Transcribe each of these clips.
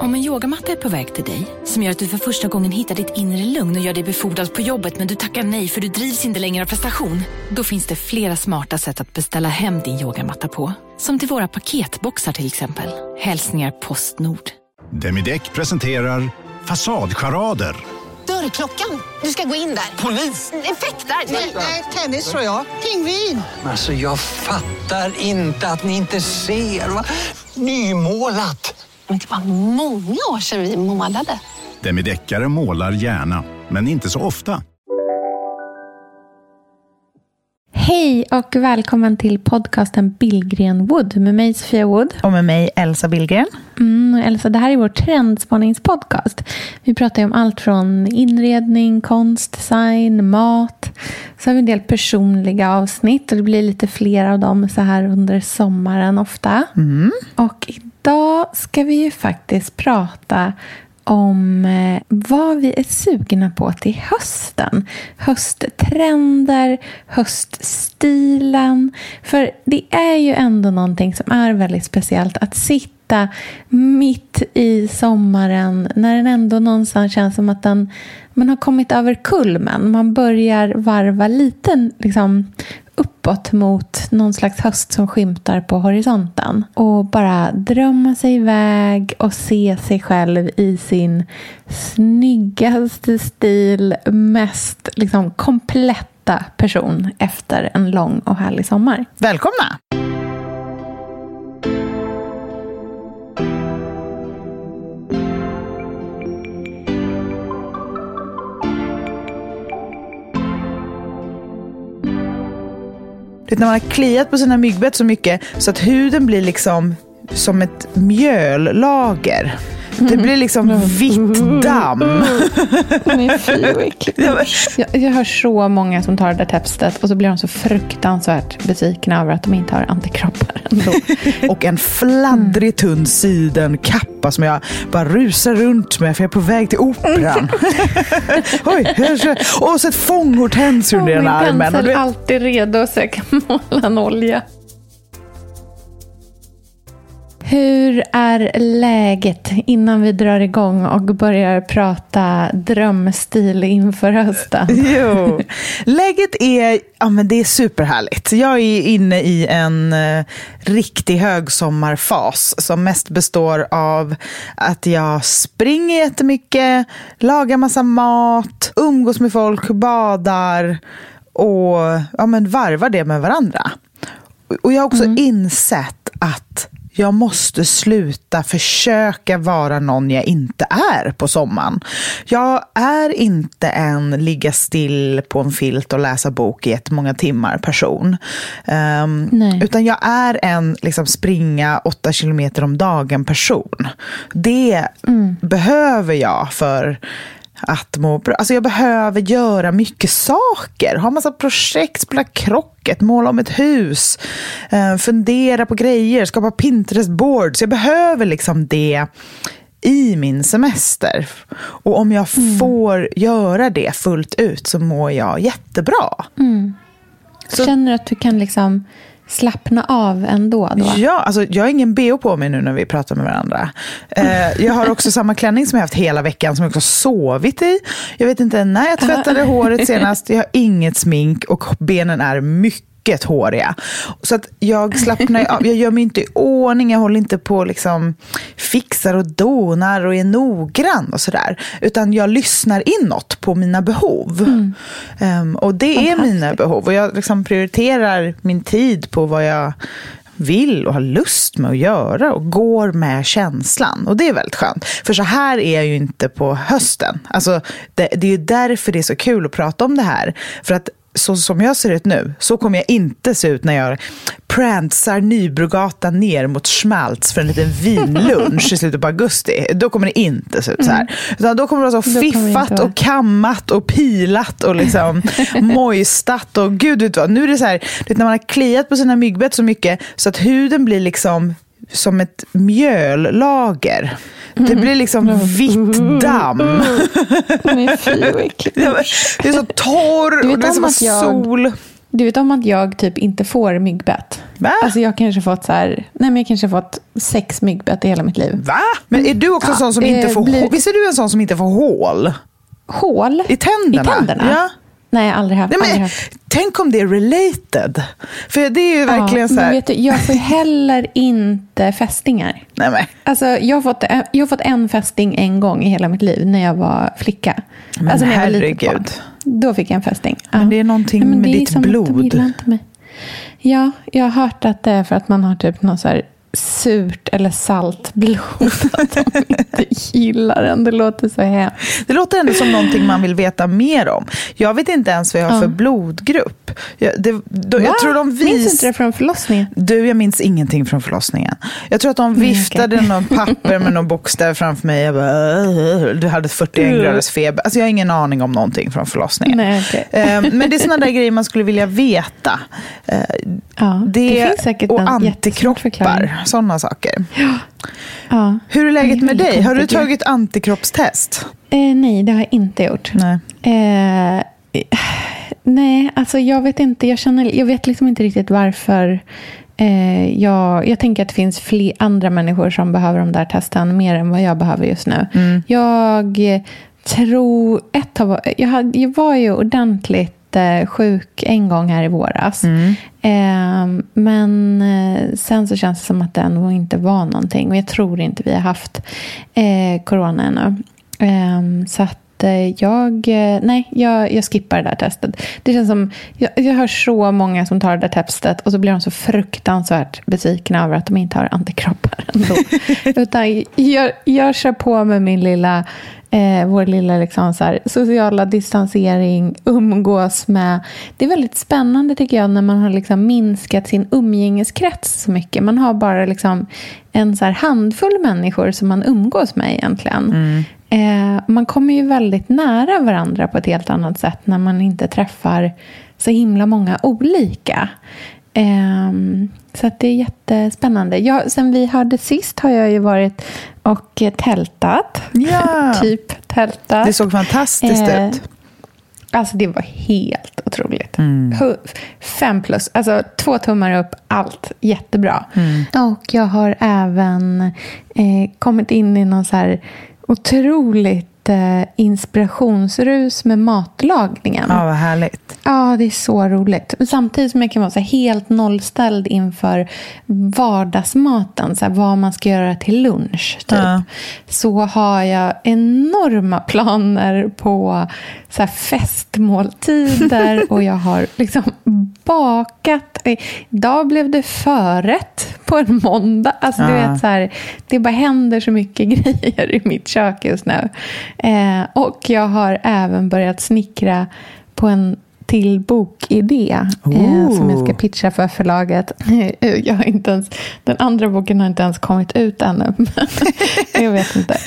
Om en yogamatta är på väg till dig, som gör att du för första gången hittar ditt inre lugn och gör dig befordrad på jobbet men du tackar nej för du drivs inte längre av prestation. Då finns det flera smarta sätt att beställa hem din yogamatta på. Som till våra paketboxar till exempel. Hälsningar Postnord. Demideck presenterar Fasadcharader. Dörrklockan. Du ska gå in där. Polis? Effektar? Nej, tennis tror jag. Pingvin. Alltså jag fattar inte att ni inte ser. Va? Nymålat! Men det var många år sedan vi målade. Demideckare målar gärna, men inte så ofta. Hej och välkommen till podcasten Billgren Wood med mig Sofia Wood. Och med mig Elsa Billgren. Mm, Elsa, det här är vår trendspaningspodcast. Vi pratar om allt från inredning, konst, design, mat. Så har vi en del personliga avsnitt och det blir lite fler av dem så här under sommaren ofta. Mm. Och idag ska vi ju faktiskt prata om eh, vad vi är sugna på till hösten. Hösttrender, höststilen. För det är ju ändå någonting som är väldigt speciellt att sitta mitt i sommaren när den ändå någonstans känns som att den, man har kommit över kulmen. Man börjar varva lite liksom, uppåt mot någon slags höst som skymtar på horisonten. Och bara drömma sig iväg och se sig själv i sin snyggaste stil, mest liksom, kompletta person efter en lång och härlig sommar. Välkomna! Vet, när man har kliat på sina myggbett så mycket så att huden blir liksom som ett mjöllager. Det blir liksom vitt damm. Nej, fy vad äckligt. jag, jag hör så många som tar det där testet och så blir de så fruktansvärt besvikna över att de inte har antikroppar ändå. och en fladdrig tunn sidenkappa som jag bara rusar runt med för jag är på väg till operan. Oj, och så ett fånghortens under ena armen. Min pensel är alltid redo att söka måla en olja. Hur är läget innan vi drar igång och börjar prata drömstil inför hösten? Jo, läget är, ja, men det är superhärligt. Jag är inne i en uh, riktig högsommarfas som mest består av att jag springer jättemycket, lagar massa mat, umgås med folk, badar och ja, men varvar det med varandra. Och jag har också mm. insett att jag måste sluta försöka vara någon jag inte är på sommaren. Jag är inte en ligga still på en filt och läsa bok i jättemånga timmar person. Um, utan jag är en liksom, springa åtta kilometer om dagen person. Det mm. behöver jag för att må bra. Alltså jag behöver göra mycket saker. Ha massa projekt, spela krocket, måla om ett hus, eh, fundera på grejer, skapa Pinterest-boards. Jag behöver liksom det i min semester. Och om jag mm. får göra det fullt ut så mår jag jättebra. Mm. Så, Känner du att du kan liksom slappna av ändå? Då? Ja, alltså jag har ingen bh på mig nu när vi pratar med varandra. Eh, jag har också samma klänning som jag haft hela veckan som jag också sovit i. Jag vet inte när jag tvättade håret senast. Jag har inget smink och benen är mycket mycket håriga. Så att jag slappnar av. Jag gör mig inte i ordning. Jag håller inte på liksom fixar och donar och är noggrann och sådär. Utan jag lyssnar inåt på mina behov. Mm. Um, och det är mina behov. Och jag liksom prioriterar min tid på vad jag vill och har lust med att göra och går med känslan. Och det är väldigt skönt. För så här är jag ju inte på hösten. Alltså, det, det är ju därför det är så kul att prata om det här. För att så som jag ser ut nu, så kommer jag inte se ut när jag prantsar Nybrogatan ner mot Schmaltz för en liten vinlunch i slutet på augusti. Då kommer det inte se ut så här. Mm. Utan då kommer det vara så fiffat och kammat och pilat och liksom mojstat och gud vet vad. Nu är det så här, när man har kliat på sina myggbett så mycket så att huden blir liksom som ett mjöllager. Det blir liksom vitt damm. Fy, det är så torr och det är som jag... sol. Du vet om att jag typ inte får myggbett? Va? Alltså jag kanske fått så här, nej men jag kanske fått sex myggbett i hela mitt liv. Va? Men är du också Ja, sån som eh, inte får blir- hål? Visst är du en sån som inte får hål? Hål? I tänderna? I tänderna? Ja. Nej, aldrig haft. Nej, aldrig men, haft. tänk om det är related. För det är ju verkligen ja, så här... Vet du, jag får heller inte fästingar. Nej, men. Alltså, jag, har fått, jag har fått en fästing en gång i hela mitt liv när jag var flicka. Men alltså när jag var litet herregud. barn. Då fick jag en fästing. Ja. Men det är någonting Nej, med ditt som att blod. De inte mig. Ja, jag har hört att det är för att man har typ något så här surt eller salt blod. Att de inte gillar en. Det låter så hemskt. Det låter ändå som någonting man vill veta mer om. Jag vet inte ens vad jag har Ja. för blodgrupp. Jag, det, då, jag tror de Minns vis... inte det från förlossningen? Du, jag minns ingenting från förlossningen. Jag tror att de viftade okej. någon papper med någon bokstäver framför mig. Jag bara, "Åh, du hade 41 Uh. graders feber. Alltså jag har ingen aning om någonting från förlossningen. Nej, okej. Eh, Men det är sådana där grejer man skulle vilja veta. Ja, Det, det finns säkert och antikroppar, sådana saker. Ja. Hur är läget är med dig? Har du tagit antikroppstest? Eh, nej, det har jag inte gjort. Nej. Eh, nej, alltså jag vet inte. Jag, känner, jag vet liksom inte riktigt varför. Eh, jag, jag tänker att det finns fler andra människor som behöver de där testen mer än vad jag behöver just nu. Jag tror... Ett av, jag, hade, jag var ju ordentligt eh, sjuk en gång här i våras. Eh, men eh, sen så känns det som att det ändå inte var någonting. Och jag tror inte vi har haft eh, corona ännu. Eh, så att eh, jag, eh, nej, jag, jag skippar det där testet. Det känns som, jag, jag hör så många som tar det där testet och så blir de så fruktansvärt besvikna över att de inte har antikroppar ändå. Utan jag, jag kör på med min lilla, eh, vår lilla liksom så här, sociala distansering, umgås med. Det är väldigt spännande tycker jag när man har liksom minskat sin umgängeskrets så mycket. Man har bara liksom en så handfull människor som man umgås med egentligen. Eh, man kommer ju väldigt nära varandra på ett helt annat sätt när man inte träffar så himla många olika. Ehm, så det är jättespännande. Jag, sen vi hörde sist har jag ju varit och tältat. Ja. typ tältat. Det såg fantastiskt Eh, ut. Alltså det var helt otroligt. Mm. Fem plus, alltså två tummar upp, allt jättebra. Mm. Och jag har även eh, kommit in i någon så här otroligt inspirationsrus med matlagningen. Ja, vad härligt. Ja, det är så roligt. Samtidigt som jag kan vara så helt nollställd inför vardagsmaten, så här vad man ska göra till lunch, typ. Ja. så har jag enorma planer på så här festmåltider och jag har liksom bakat. Idag blev det förrätt på en måndag. Alltså, du Ja. vet, så här, det bara händer så mycket grejer i mitt kök just nu. Eh, och jag har även börjat snickra på en till bokidé eh, som jag ska pitcha för förlaget. Jag har inte ens, den andra boken har inte ens kommit ut ännu. jag vet inte.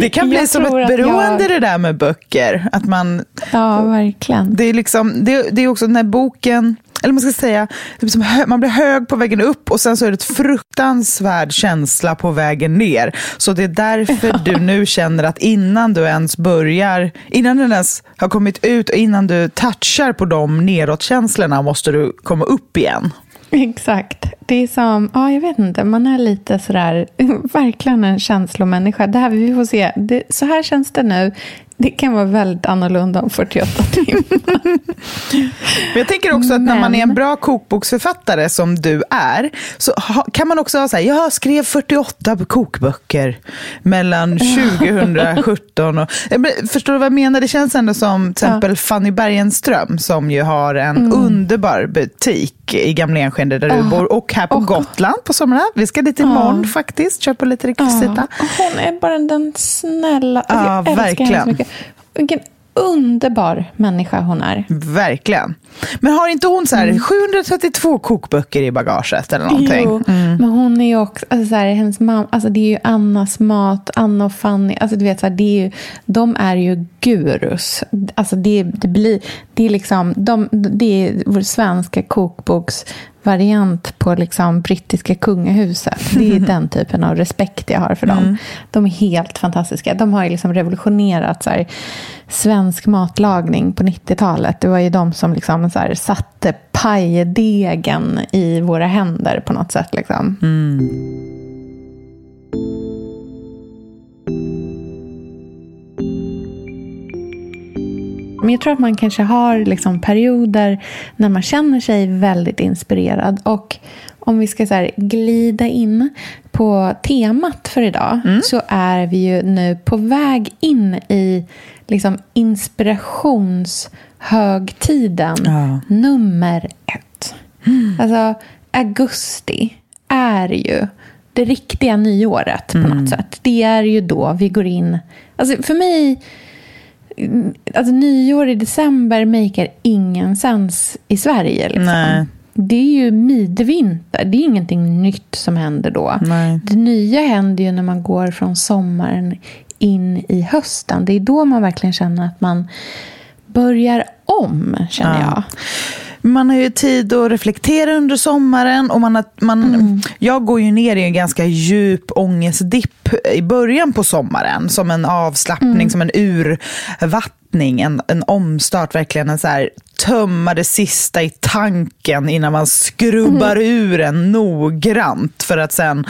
Det kan bli som ett beroende Jag, det där med böcker. Att man, ja, verkligen. det, är liksom, det, det är också den här boken, eller man ska säga, det blir som hö, man blir hög på vägen upp och sen så är det ett fruktansvärd känsla på vägen ner. Så det är därför du nu känner att innan du ens börjar, innan den ens har kommit ut och innan du touchar på de nedåtkänslorna måste du komma upp igen. Exakt. Det är som, ja jag vet inte, man är lite sådär, verkligen en känslomänniska. Det här, vi får se, det, så här känns det nu. Det kan vara väldigt annorlunda om 48 timmar. Men jag tänker också att när man är en Men- bra kokboksförfattare som du är, så kan man också ha så här, jag skrev 48 kokböcker mellan 2017 och... Men, Förstår du vad jag menar? Det känns ändå som till exempel Fanny Bergenström som ju har en Mm. underbar butik i Gamla Enskede där du bor och här på Och- Gotland på somrarna. Vi ska dit imorgon faktiskt, köpa lite rekvisita. Ja, hon är bara den snälla, alltså, Ja, jag älskar verkligen. henne så mycket. Vilken underbar människa hon är. Verkligen. Men har inte hon så här 732 kokböcker i bagaget eller någonting? Jo, men hon är ju också, alltså så här, hennes mamma, alltså det är ju Annas mat, Anna och Fanny, alltså du vet så här, det är ju, de är ju gurus. Alltså det, det blir, det är liksom, de, det är vår svenska kokboks variant på liksom brittiska kungahuset. Det är den typen av respekt jag har för dem. Mm. De är helt fantastiska. De har liksom revolutionerat så här, svensk matlagning på 90-talet. Det var ju de som liksom så här, satte pajdegen i våra händer på något sätt. Liksom. Men jag tror att man kanske har liksom perioder när man känner sig väldigt inspirerad. Och om vi ska så glida in på temat för idag så är vi ju nu på väg in i liksom inspirationshögtiden Ja. nummer ett. Alltså, augusti är ju det riktiga nyåret på något sätt. Det är ju då vi går in... Alltså för mig alltså nyår i december maker ingen sens i Sverige. Liksom. Nej. Det är ju midvinter. Det är ingenting nytt som händer då. Nej. Det nya händer ju när man går från sommaren in i hösten. Det är då man verkligen känner att man börjar om, känner Ja. jag. Man har ju tid att reflektera under sommaren. Och man har, man, Jag går ju ner i en ganska djup ångestdipp i början på sommaren. Som en avslappning, som en urvattning, en, en omstart. Verkligen en så här, tömma det sista i tanken innan man skrubbar ur den noggrant. För att sen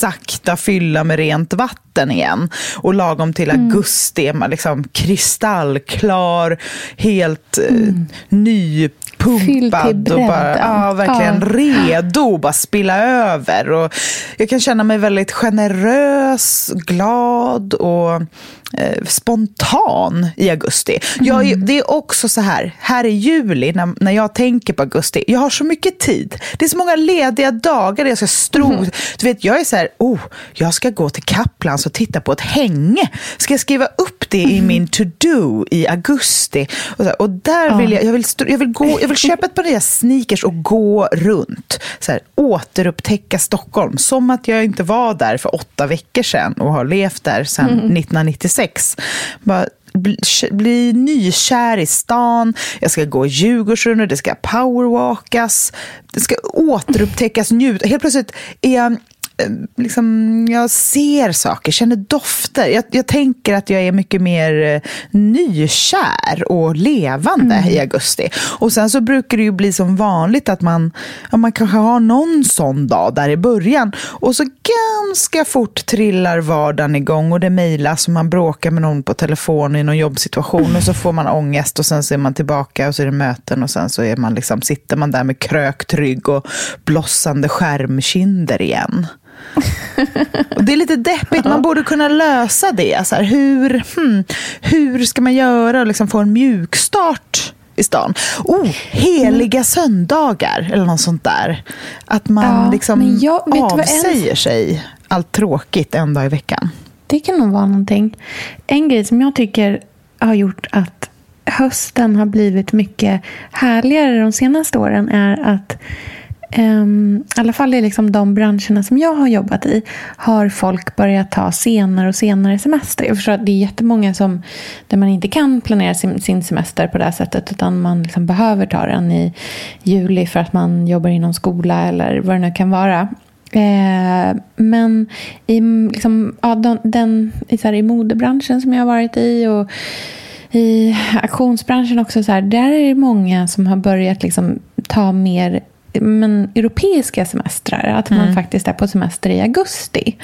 sakta fylla med rent vatten igen. Och lagom till augusti är man liksom kristallklar, helt mm. ny pumpad och bara, ja, verkligen Ja. redo att bara spilla över. Och jag kan känna mig väldigt generös, glad och eh, spontan i augusti. Jag, Mm. det är också så här, här i juli när, när jag tänker på augusti, jag har så mycket tid. Det är så många lediga dagar där jag ska stro. Mm. Du vet, jag är så här, oh, jag ska gå till Kaplans och titta på ett hänge. Ska jag skriva upp det i Mm. min to-do i augusti? Och, här, och där vill jag, jag vill, jag vill gå, jag vill köpa ett par nya sneakers och gå runt. Så här, återupptäcka Stockholm. Som att jag inte var där för åtta veckor sedan och har levt där sedan 1996. Bara bli, bli nykär i stan. Jag ska gå Djurgårdsrundan, det ska powerwalkas. Det ska återupptäckas, njuta. Helt plötsligt är jag liksom, jag ser saker, känner dofter. Jag, jag tänker att jag är mycket mer eh, nykär och levande i augusti. Och sen så brukar det ju bli som vanligt att man, ja, man kanske har någon sån dag där i början. Och så ganska fort trillar vardagen igång och det mejlas och man bråkar med någon på telefon i någon jobbsituation och så får man ångest och sen så är man tillbaka och så är det möten och sen så är man liksom, sitter man där med krökt rygg och blossande skärmkinder igen. Och det är lite deppigt, man borde kunna lösa det. Så här, hur, hmm, hur ska man göra och liksom få en mjukstart i stan? Oh, heliga söndagar eller något sånt där. Att man Ja, liksom jag- vad en- avsäger sig allt tråkigt en dag i veckan. Det kan nog vara någonting. En grej som jag tycker har gjort att hösten har blivit mycket härligare de senaste åren är att um, i alla fall i liksom de branscherna som jag har jobbat i har folk börjat ta senare och senare semester. Jag förstår att det är jättemånga som, där man inte kan planera sin, sin semester på det här sättet utan man liksom behöver ta den i juli för att man jobbar inom skola eller vad det nu kan vara. Eh, men i, liksom, ja, den, den, i, så här, i modebranschen som jag har varit i och i auktionsbranschen också, så här, där är det många som har börjat liksom, ta mer men, europeiska semestrar. Att man faktiskt är på semester i augusti.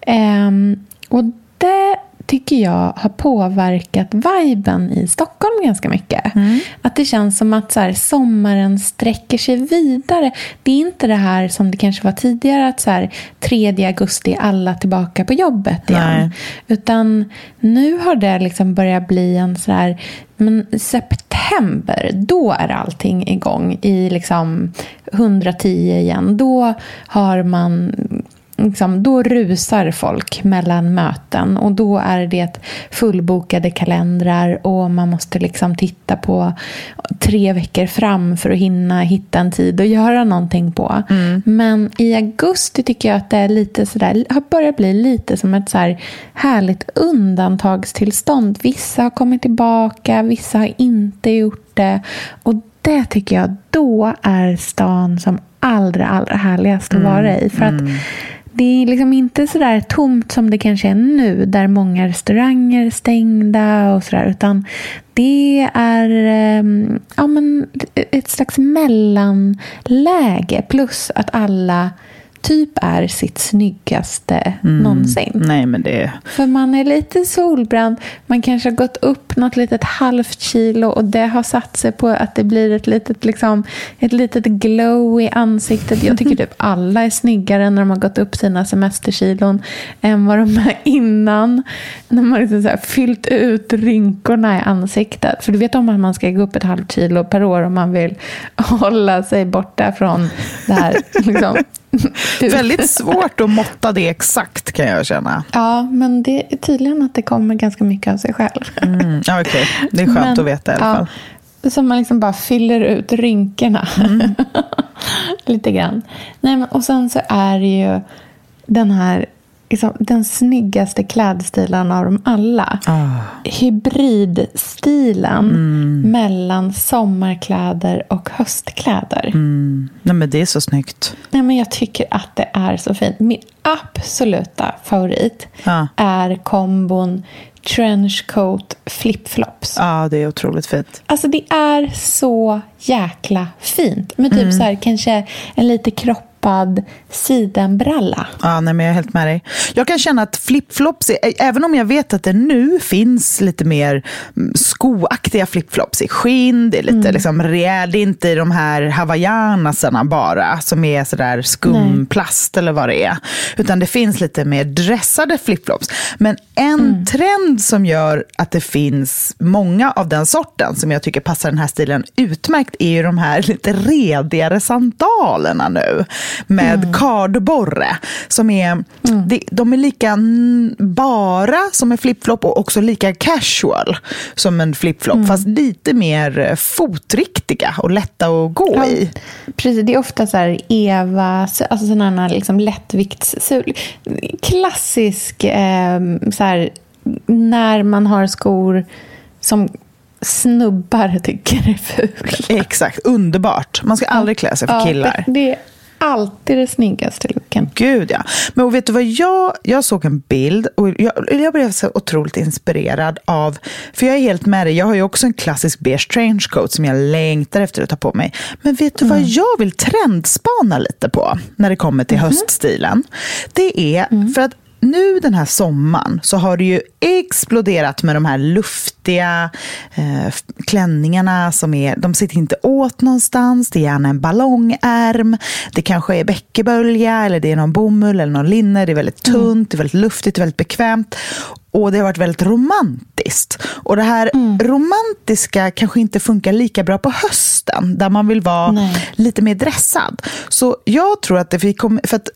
Ehm, och det tycker jag har påverkat viben i Stockholm ganska mycket. Att det känns som att så här, sommaren sträcker sig vidare. Det är inte det här som det kanske var tidigare att så här, 3 augusti är alla tillbaka på jobbet igen. Nej. Utan nu har det liksom börjat bli en så här, men september, då är allting igång i liksom 110 igen. Då har man Liksom, då rusar folk mellan möten och då är det fullbokade kalendrar och man måste liksom titta på tre veckor fram för att hinna hitta en tid att göra någonting på. Men i augusti tycker jag att det är lite sådär, har börjat bli lite som ett så här härligt undantagstillstånd. Vissa har kommit tillbaka, vissa har inte gjort det. Och det tycker jag, då är stan som allra, allra härligast att Mm, vara i. För att det är liksom inte så där tomt som det kanske är nu, där många restauranger är stängda och sådär, utan det är ehm, ja, men ett slags mellanläge, plus att alla typ är sitt snyggaste någonsin. Nej, men det... För man är lite solbränd, man kanske har gått upp något litet halvt kilo och det har satt sig på att det blir ett litet, liksom, ett litet glow i ansiktet. Jag tycker typ alla är snyggare när de har gått upp sina semesterkilon än vad de är innan. När man liksom så fyllt ut rynkorna i ansiktet. För du vet om att man ska gå upp ett halvt kilo per år om man vill hålla sig borta från det här. Liksom, Väldigt svårt att måtta det exakt kan jag känna. Ja, men det är tydligen att det kommer ganska mycket av sig själv. Mm, okej. Det är skönt Men, att veta i alla fall. Ja, så man liksom bara fyller ut rynkorna. Mm. Lite grann. Nej, men, och sen så är det ju den här liksom, den snyggaste klädstilen av dem alla. Ah. Hybridstilen Mm. mellan sommarkläder och höstkläder. Mm. Nej, men det är så snyggt. Nej, men jag tycker att det är så fint. Min absoluta favorit Ja. är kombon trenchcoat flipflops. Ja, det är otroligt fint. Alltså det är så jäkla fint. Med typ Mm. så här, kanske en lite kroppad sidenbralla. Ja, nej, men jag är helt med dig. Jag kan känna att flipflops, även om jag vet att det nu finns lite mer mm, skoaktiga flipflops i skinn, det är lite liksom rejält, det är inte de här hawaiianasarna bara, som är sådär skumplast eller vad det är. Utan det finns lite mer dressade flipflops. Men en trend som gör att det finns många av den sorten, som jag tycker passar den här stilen utmärkt, är ju de här lite redigare sandalerna nu med kardborre. Som är, de, de är lika mm, bara som en flipflop och också lika casual som en flipflop. Fast lite mer eh, fotriktiga och lätta att gå i. Precis, det är ofta så här Eva, alltså sådana här liksom lättviktssul. Klassisk eh, så här, när man har skor som snubbar tycker är ful. Exakt, underbart. Man ska aldrig klä sig för Ja, killar. Det, det alltid det snyggaste looken. Gud ja. Men vet du vad, jag, jag såg en bild och jag, jag blev så otroligt inspirerad av, för jag är helt med dig, jag har ju också en klassisk beige trenchcoat som jag längtar efter att ta på mig. Men vet du vad jag vill trendspana lite på när det kommer till höststilen? Det är för att nu den här sommaren så har det ju exploderat med de här luftiga eh, klänningarna. Som är, de sitter inte åt någonstans. Det är gärna en ballongärm. Det kanske är bäckebölja eller det är någon bomull eller någon linne. Det är väldigt tunt, det är väldigt luftigt, väldigt bekvämt. Och det har varit väldigt romantiskt. Och det här romantiska kanske inte funkar lika bra på hösten, där man vill vara Nej. lite mer dressad. Så jag tror att det vi kommer, för att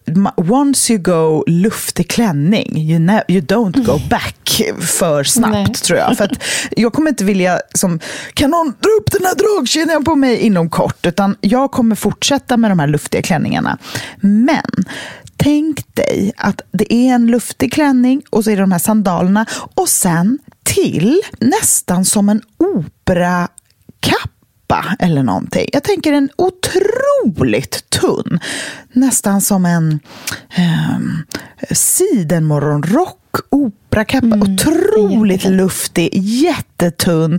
once you go luftig klänning, you, ne- you don't go back för snabbt Nej. tror jag. För att jag kommer inte vilja, som, kan någon dra upp den här dragkedjan på mig inom kort, utan jag kommer fortsätta med de här luftiga klänningarna. Men Tänk dig att det är en luftig klänning och så är det de här sandalerna och sen till nästan som en operakappa eller någonting. Jag tänker en otroligt tunn, nästan som en eh, sidenmorgonrock, operakappa. Otroligt luftig, jättetunn,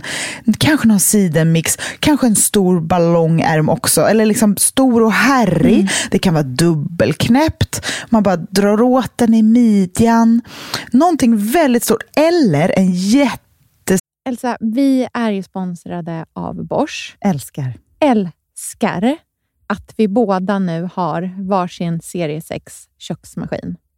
kanske någon sidenmix, kanske en stor ballongärm också, eller liksom stor och herrig. Det kan vara dubbelknäppt, man bara drar åt den i midjan. Någonting väldigt stort, eller en jätte... Elsa, vi är ju sponsrade av Bosch. Älskar. Älskar att vi båda nu har varsin serie 6 köksmaskin.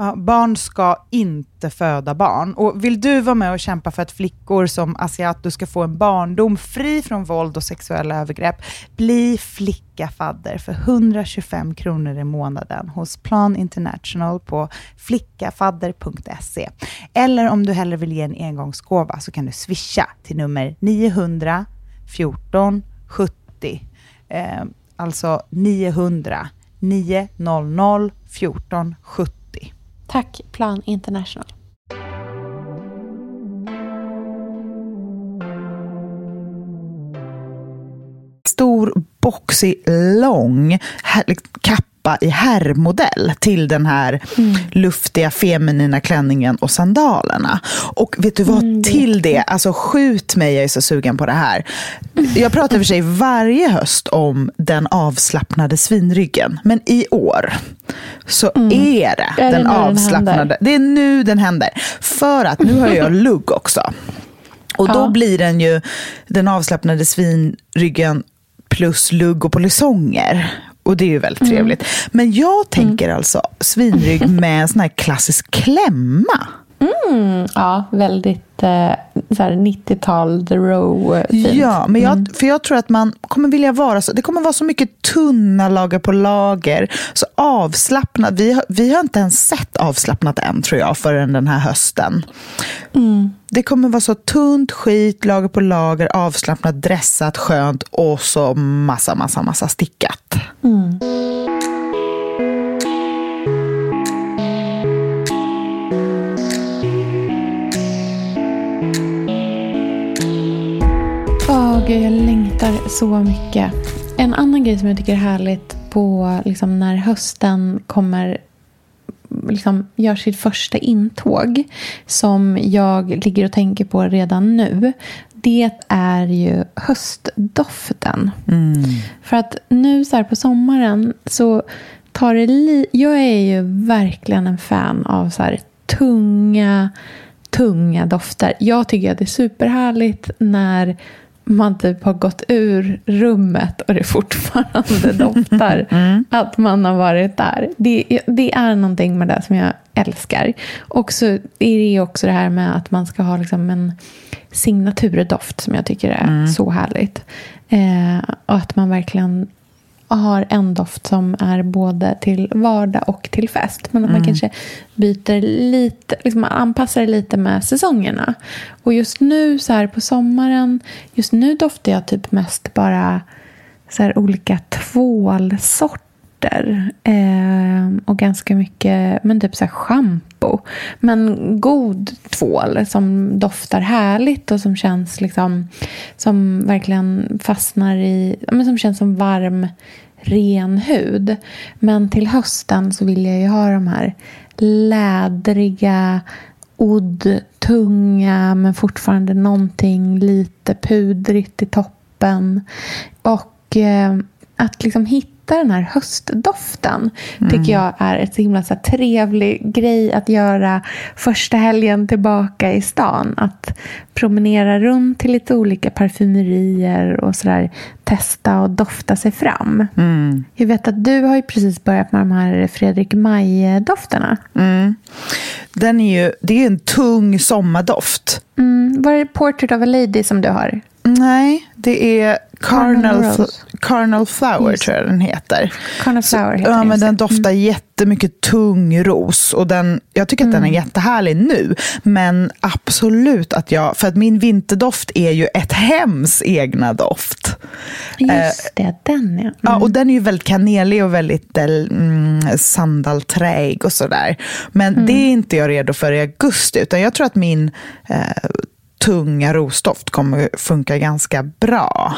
Ja, barn ska inte föda barn. Och vill du vara med och kämpa för att flickor som asiater ska få en barndom fri från våld och sexuella övergrepp, bli flickafadder för 125 kronor i månaden hos Plan International på flickafadder.se. Eller om du hellre vill ge en engångsgåva så kan du swisha till nummer 900 14 70. Eh, alltså 900 900 14 70. Tack Plan International. Stor, boxig, lång kappa i herrmodell till den här mm. luftiga feminina klänningen och sandalerna. Och vet du vad, mm, till det, alltså skjut mig, jag är så sugen på det här. Jag pratar för sig varje höst om den avslappnade svinryggen, men i år så mm. är det är den det avslappnade. Den det är nu den händer. För att nu har jag lugg också. Och då ja. blir den ju den avslappnade svinryggen plus lugg och polisonger. Och det är ju väldigt mm. trevligt. Men jag tänker mm. alltså svinrygg med en sån här klassisk klämma. Mm, ja, väldigt eh, 90-tal, the row fint. Ja, men jag, mm. för jag tror att man kommer vilja vara så. Det kommer vara så mycket tunna lager på lager. Så avslappnat. Vi har, vi har inte ens sett avslappnat än tror jag förrän den här hösten. Mm. Det kommer vara så tunt skit, lager på lager, avslappnat, dressat, skönt och så massa, massa, massa stickat. Mm. Gud, jag längtar så mycket. En annan grej som jag tycker är härligt på liksom, när hösten kommer liksom, gör sitt första intåg som jag ligger och tänker på redan nu det är ju höstdoften. Mm. För att nu så här på sommaren så tar det li Jag är ju verkligen en fan av så här tunga, tunga dofter. Jag tycker att det är superhärligt när man typ har gått ur rummet och det fortfarande doftar mm. att man har varit där. Det, det, är någonting med det som jag älskar. Och så är det också det här med att man ska ha liksom en signaturdoft som jag tycker är mm. så härligt. Eh, och att man verkligen har en doft som är både till vardag och till fest. Men att mm. man kanske byter lite, liksom anpassar det lite med säsongerna. Och just nu så här på sommaren, just nu doftar jag typ mest bara så här olika tvålsorter. Eh, och ganska mycket, men typ så här shampoo. Men god tvål som doftar härligt och som känns liksom, som verkligen fastnar i, men som känns som varm ren hud. Men till hösten så vill jag ju ha de här lädriga, oddtunga men fortfarande någonting lite pudrigt i toppen. Och eh, att liksom hitta hitta den här höstdoften mm. tycker jag är ett så himla så trevlig grej att göra första helgen tillbaka i stan. Att promenera runt till lite olika parfymerier och sådär testa och dofta sig fram. Mm. Jag vet att du har ju precis börjat med de här Fredrik Maje-dofterna. Mm. Den är ju, det är en tung sommardoft. Mm. Var det Portrait of a Lady som du har? Nej, det är Carnal, Carnal Flower Just. tror jag den heter. Carnal Flower heter ja, men Den doftar mm. jättemycket tung ros. Och den, jag tycker att mm. den är mm. jättehärlig nu. Men absolut att jag... För att min vinterdoft är ju ett hems egna doft. Just det, den ja. Mm. ja. Och den är ju väldigt kanelig och väldigt mm, sandalträig och sådär. Men mm. det är inte jag redo för i augusti. Utan jag tror att min eh, tunga rosdoft kommer funka ganska bra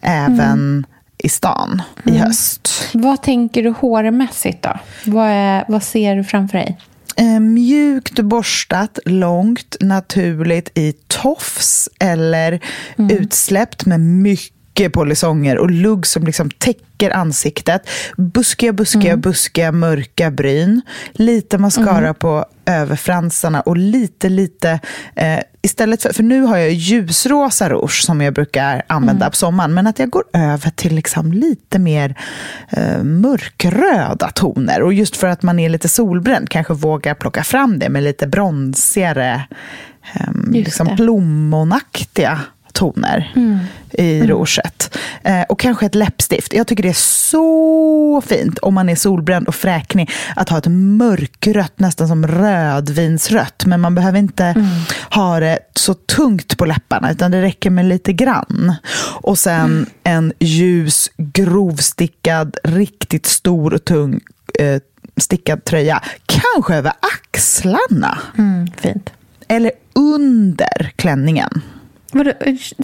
även mm. i stan i mm. höst. Vad tänker du hårmässigt då? Vad, är, vad ser du framför dig? Eh, mjukt borstat, långt, naturligt i tofs eller mm. utsläppt med mycket mycket polisonger och lugg som liksom täcker ansiktet. Buskiga, buskiga, Mm. buskiga, mörka bryn. Lite mascara på överfransarna och lite, lite... Eh, istället för, för nu har jag ljusrosa rouge som jag brukar använda Mm. på sommaren. Men att jag går över till liksom lite mer eh, mörkröda toner. Och just för att man är lite solbränd kanske vågar plocka fram det med lite bronsigare, Just liksom plommonaktiga toner i rouget. Eh, och kanske ett läppstift. Jag tycker det är så fint om man är solbränd och fräknig att ha ett mörkrött, nästan som rödvinsrött. Men man behöver inte ha det så tungt på läpparna utan det räcker med lite grann. Och sen en ljus, grovstickad, riktigt stor och tung eh, stickad tröja. Kanske över axlarna. Mm, fint. Eller under klänningen. Vadå,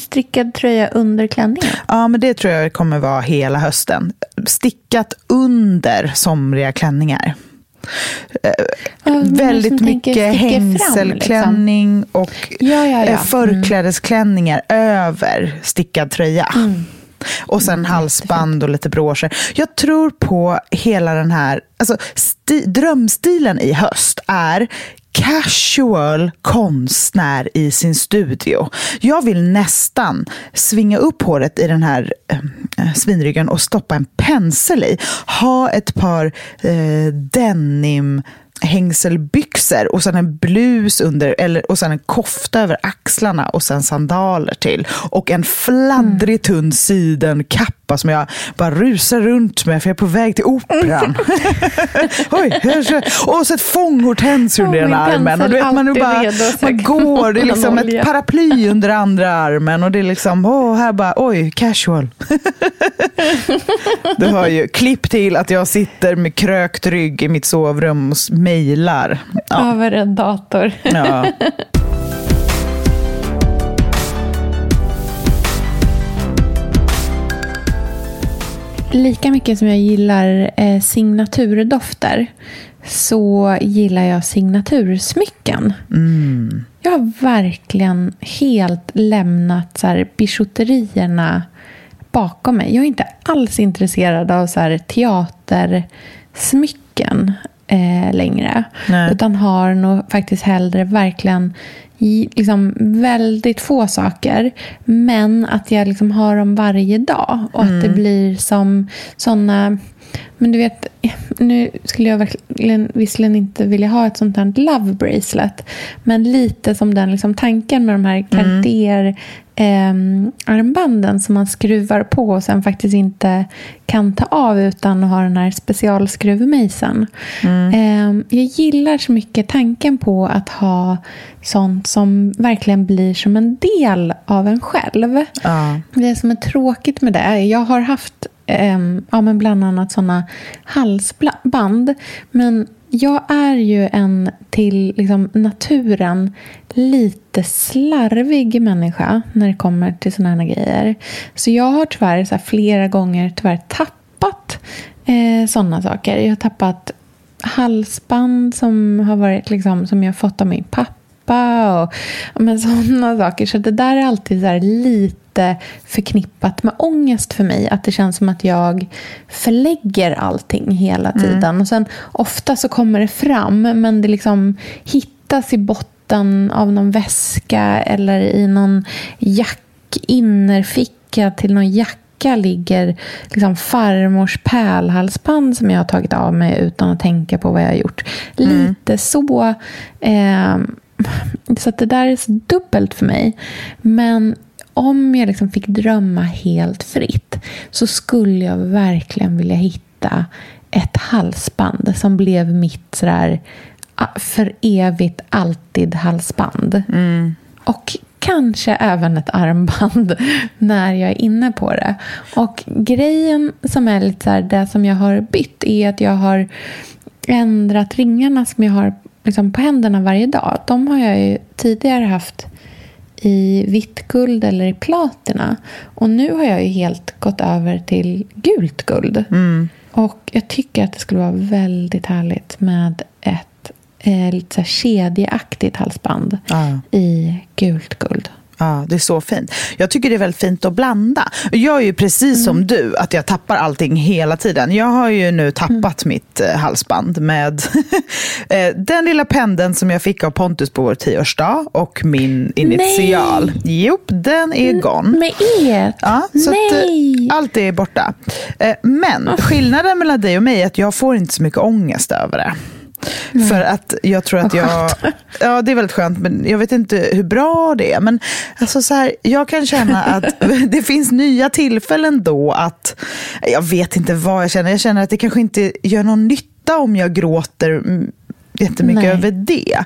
strickad tröja under klänningen? Ja, men det tror jag kommer vara hela hösten. Stickat under somriga klänningar. Ja, men Väldigt mycket hängselklänning och Ja, ja, ja. eh, förklädesklänningar över stickad tröja. Mm. Och sen halsband och lite broscher. Jag tror på hela den här... Alltså, sti, drömstilen i höst är casual konstnär i sin studio. Jag vill nästan svinga upp håret i den här eh, eh svinryggen och stoppa en pensel i. Ha ett par eh, denim hängselbyxor och sen en blus under, eller, och sen en kofta över axlarna och sen sandaler till. Och en fladdrig tunn sidenkappa som jag bara rusar runt med för jag är på väg till operan. Oj, och så ett fånghortens under Ja, ena armen. Och du vet, man, bara, redo, man går, det är liksom ett paraply under andra armen och det är liksom, åh, här bara, oj, casual. Du har ju klipp till att jag sitter med krökt rygg i mitt sovrum och mejlar. Ja. Över en dator. Ja. Lika mycket som jag gillar eh, signaturdofter så gillar jag signatursmycken. Jag har verkligen helt lämnat så här, bijouterierna bakom mig. Jag är inte alls intresserad av så här, teatersmycken eh, längre. Nej. Utan har nog faktiskt hellre verkligen liksom, väldigt få saker. Men att jag liksom har dem varje dag. Och att det blir som såna... Men du vet, nu skulle jag verkligen, visserligen inte vilja ha ett sånt här love bracelet. Men lite som den liksom tanken med de här Cartier ehm, armbanden som man skruvar på och sen faktiskt inte kan ta av utan att ha den här specialskruvmejseln. Ehm, jag gillar så mycket tanken på att ha sånt som verkligen blir som en del av en själv. Ja. Det som är tråkigt med det, jag har haft ehm, ja, men bland annat såna halsband. Men jag är ju en till liksom, naturen lite slarvig människa när det kommer till såna här grejer. Så jag har tyvärr så flera gånger tyvärr tappat eh, såna saker. Jag har tappat halsband som har varit liksom, som jag fått av min pappa och men sådana saker. Så det där är alltid så lite förknippat med ångest för mig. Att det känns som att jag förlägger allting hela tiden. Och sen ofta så kommer det fram men det liksom hittas i botten av någon väska eller i någon jackinnerficka till någon jacka ligger liksom farmors pärlhalsband som jag har tagit av mig utan att tänka på vad jag har gjort. Lite så. Eh, så det där är så dubbelt för mig. Men om jag liksom fick drömma helt fritt så skulle jag verkligen vilja hitta ett halsband som blev mitt sådär för evigt alltid halsband. Och kanske även ett armband när jag är inne på det. Och grejen som är lite så här, det som jag har bytt är att jag har ändrat ringarna som jag har liksom på händerna varje dag. De har jag ju tidigare haft i vitt guld eller i platina. Och nu har jag ju helt gått över till gult guld. Och jag tycker att det skulle vara väldigt härligt med ett eh, lite så här kedjeaktigt halsband Ja. i gult guld. Ja, det är så fint. Jag tycker det är väldigt fint att blanda. Jag är ju precis som du, att jag tappar allting hela tiden. Jag har ju nu tappat mitt eh, halsband med eh, den lilla pendeln som jag fick av Pontus på vår tioårsdag och min initial. Nej. Jo, den är gone. Med er? Ja, så att, Nej. eh, allt är borta. Eh, Men skillnaden mellan dig och mig är att jag får inte så mycket ångest över det. För att jag tror att jag... Ja, det är väldigt skönt, men jag vet inte hur bra det är. Men alltså så här, jag kan känna att det finns nya tillfällen då att... Jag vet inte vad jag känner. Jag känner att det kanske inte gör någon nytta om jag gråter mm, jättemycket Nej. över det.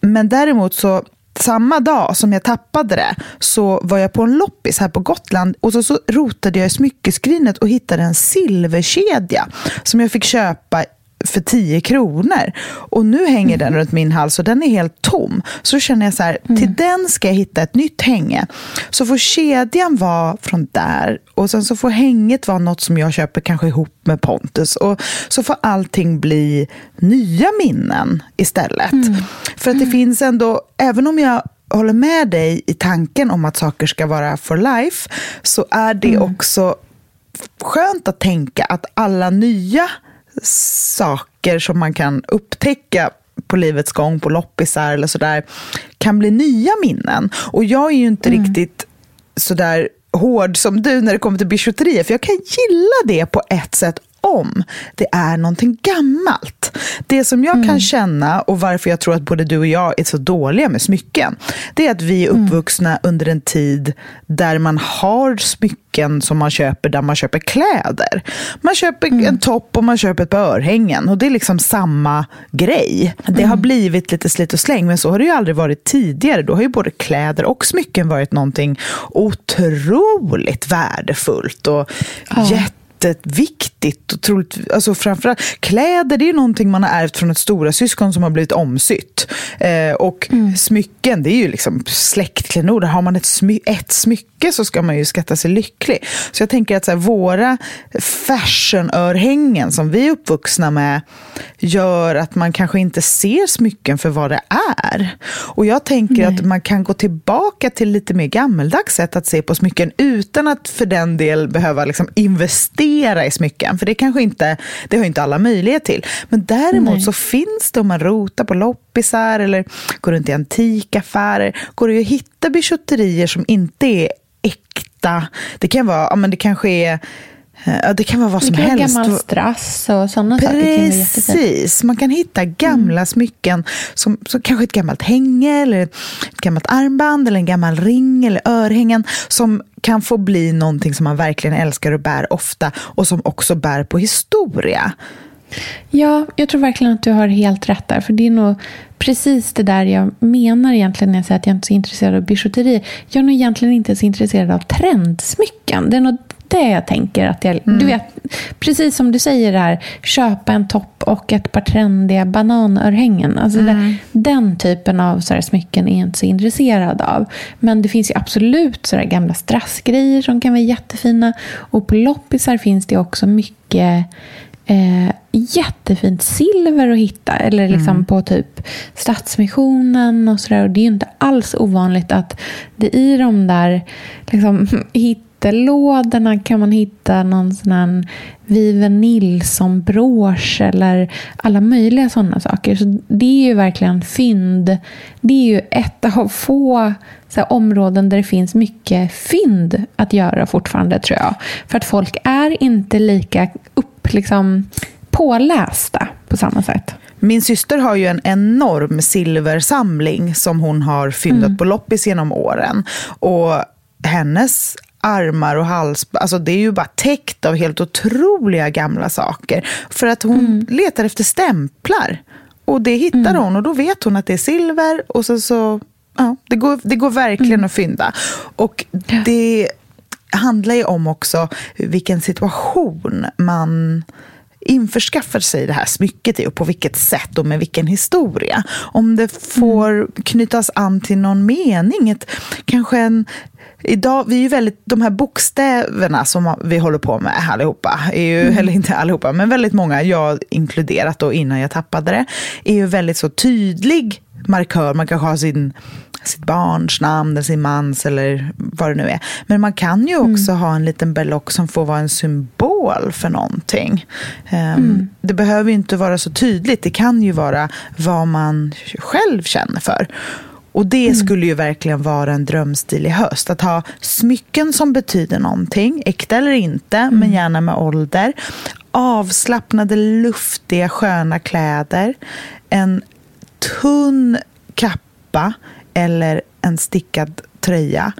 Men däremot så samma dag som jag tappade det så var jag på en loppis här på Gotland och så, så rotade jag i smyckeskrinet och hittade en silverkedja som jag fick köpa för 10 kronor. Och nu hänger den runt min hals och den är helt tom. Så känner jag så här, till den ska jag hitta ett nytt hänge. Så får kedjan vara från där och sen så får hänget vara något som jag köper kanske ihop med Pontus. Och så får allting bli nya minnen istället. För att det finns ändå, även om jag håller med dig i tanken om att saker ska vara for life, så är det också skönt att tänka att alla nya saker som man kan upptäcka på livets gång, på loppisar eller sådär, kan bli nya minnen. Och jag är ju inte riktigt sådär hård som du när det kommer till bijouterier, för jag kan gilla det på ett sätt om det är någonting gammalt. Det som jag kan känna och varför jag tror att både du och jag är så dåliga med smycken, det är att vi är uppvuxna under en tid där man har smycken som man köper där man köper kläder. Man köper en topp och man köper ett par örhängen och det är liksom samma grej. Det har blivit lite slit och släng, men så har det ju aldrig varit tidigare. Då har ju både kläder och smycken varit någonting otroligt värdefullt och jätte jätteviktigt. Och troligt, alltså framförallt, kläder det är någonting man har ärvt från ett stora syskon som har blivit omsytt. Eh, och smycken, det är ju liksom släktklenod. Har man ett, smy, ett smycke så ska man ju skatta sig lycklig. Så jag tänker att så här, våra fashionörhängen som vi är uppvuxna med gör att man kanske inte ser smycken för vad det är. Och jag tänker att man kan gå tillbaka till lite mer gammeldags sätt att se på smycken utan att för den del behöva liksom investera i smycken. För det kanske inte, det har inte alla möjlighet till. Men däremot Nej. så finns det om man rotar på loppisar eller går runt i antikaffärer, går det ju att hitta bijouterier som inte är äkta. Det kan vara, ja men det kanske är Ja, det kan vara vad Det som kan vara helst. gammal strass och sådana saker. kan. Precis, man kan hitta gamla smycken, som, som kanske ett gammalt hänge, eller ett gammalt armband, eller en gammal ring eller örhängen, som kan få bli någonting som man verkligen älskar och bär ofta, och som också bär på historia. Ja, jag tror verkligen att du har helt rätt där. För det är nog precis det där jag menar egentligen när jag säger att jag inte är så intresserad av bijouteri. Jag är nog egentligen inte så intresserad av trendsmycken. Det är nog det jag tänker att jag... Du vet, precis som du säger där, köpa en topp och ett par trendiga bananörhängen. Alltså det, den typen av så här, smycken är jag inte så intresserad av. Men det finns ju absolut så här, gamla strassgrejer som kan vara jättefina. Och på loppisar finns det också mycket eh, jättefint silver att hitta. Eller liksom på typ Stadsmissionen och sådär. Och det är ju inte alls ovanligt att det i de där liksom, hittelådorna kan man hitta någon sån här Vive Nilsson-brosch eller alla möjliga sådana saker. Så det är ju verkligen fynd. Det är ju ett av få så här, områden där det finns mycket fynd att göra fortfarande tror jag. För att folk är inte lika upp, liksom, pålästa på samma sätt. Min syster har ju en enorm silversamling som hon har fyndat på loppis genom åren. Och hennes armar och hals, alltså det är ju bara täckt av helt otroliga gamla saker. För att hon letar efter stämplar. Och det hittar hon och då vet hon att det är silver och så, så ja, det, går, det går verkligen att fynda. Och det handlar ju om också vilken situation man införskaffar sig det här smycket i och på vilket sätt och med vilken historia. Om det får knytas an till någon mening, ett, kanske en Idag, vi är ju väldigt, de här bokstäverna som vi håller på med allihopa, är ju, eller inte allihopa, men väldigt många, jag inkluderat då innan jag tappade det, är ju väldigt så tydlig markör. Man kanske har sin, sitt barns namn, eller sin mans eller vad det nu är. Men man kan ju också ha en liten berlock som får vara en symbol för någonting. Um, Det behöver ju inte vara så tydligt. Det kan ju vara vad man själv känner för. Och det skulle ju verkligen vara en drömstil i höst. Att ha smycken som betyder någonting, äkta eller inte, men gärna med ålder. Avslappnade, luftiga, sköna kläder. En tunn kappa eller en stickad tröja.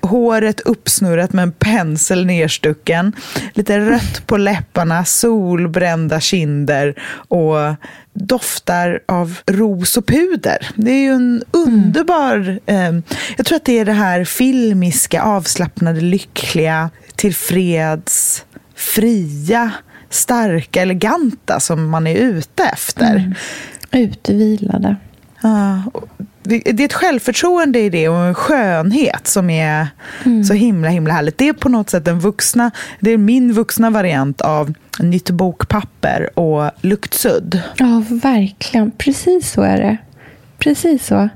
Håret uppsnurrat med en pensel nerstucken. Lite rött på läpparna, solbrända kinder och doftar av ros och puder. Det är ju en underbar... Eh, jag tror att det är det här filmiska, avslappnade, lyckliga, tillfreds, fria, starka, eleganta som man är ute efter. Utvilade. Ja, det är ett självförtroende i det och en skönhet som är så himla himla härligt. Det är på något sätt den vuxna, det är min vuxna variant av nytt bokpapper och luktsudd. Ja, verkligen. Precis så är det. Precis så.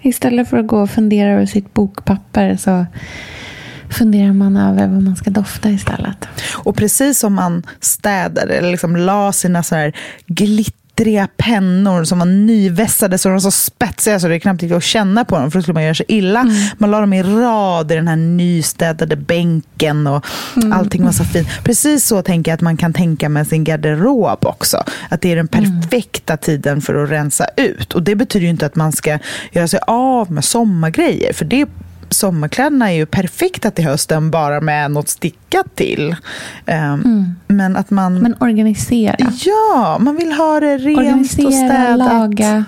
Istället för att gå och fundera över sitt bokpapper så funderar man över vad man ska dofta istället. Och precis som man städade eller liksom la sina så här glittriga pennor som var nyvässade så de var så spetsiga så det knappt gick att känna på dem för då skulle man göra sig illa. Man la dem i rad i den här nystädade bänken och allting var så fint. Precis så tänker jag att man kan tänka med sin garderob också. Att det är den perfekta tiden för att rensa ut. Och det betyder ju inte att man ska göra sig av med sommargrejer för det sommarkläderna är ju perfekta till hösten bara med något stickat till. Um, Men att man... Men organisera. ja, man vill ha det rent och organisera, städat. laga.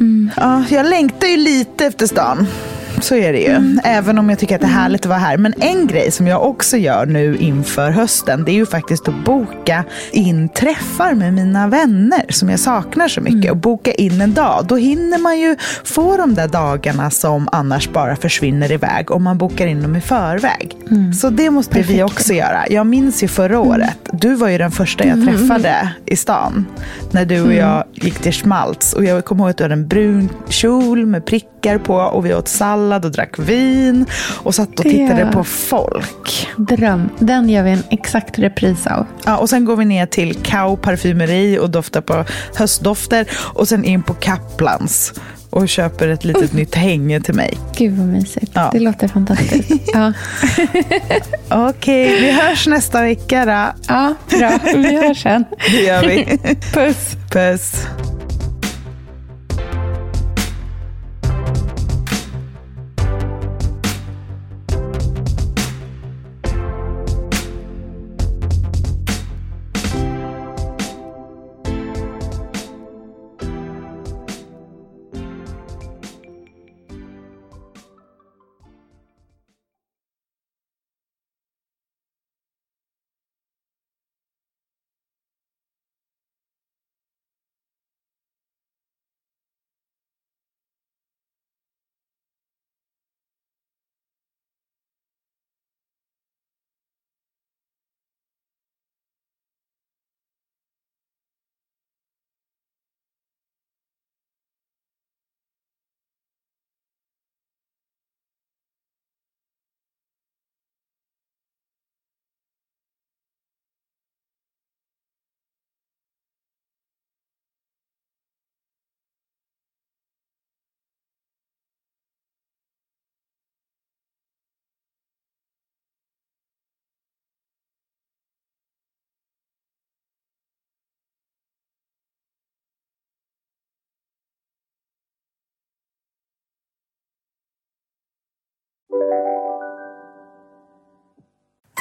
Mm. Ja, jag längtar ju lite efter stan. Så är det ju. Mm. Även om jag tycker att det är härligt att vara här. Men en grej som jag också gör nu inför hösten, det är ju faktiskt att boka in träffar med mina vänner som jag saknar så mycket. Mm. Och boka in en dag. Då hinner man ju få de där dagarna som annars bara försvinner iväg om man bokar in dem i förväg. Så det måste vi också göra. Jag minns ju förra året, du var ju den första jag träffade i stan. När du och jag gick till Schmaltz. Och jag kommer ihåg att du hade en brun kjol med prickar på och vi åt sallad och drack vin och satt och tittade Ja. på folk. Dröm. Den gör vi en exakt repris av. Ja, och sen går vi ner till Kau parfymeri och doftar på höstdofter och sen in på Kaplans och köper ett litet nytt hänge till mig. Gud vad mysigt. Ja. Det låter fantastiskt. Ja. Okej, vi hörs nästa vecka då. ja, bra. Vi hörs sen. Det gör vi. Puss. Puss.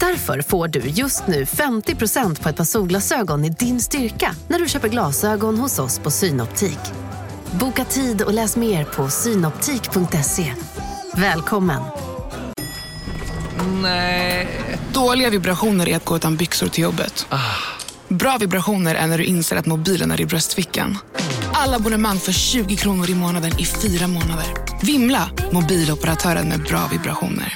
Därför får du just nu 50% på ett par solglasögon i din styrka när du köper glasögon hos oss på Synoptik. Boka tid och läs mer på synoptik.se. Välkommen! Nej. Dåliga vibrationer är att gå utan byxor till jobbet. Bra vibrationer är när du inser att mobilen är i bröstfickan. Alla abonnemang för 20 kronor i månaden i fyra månader. Vimla! Mobiloperatören med bra vibrationer.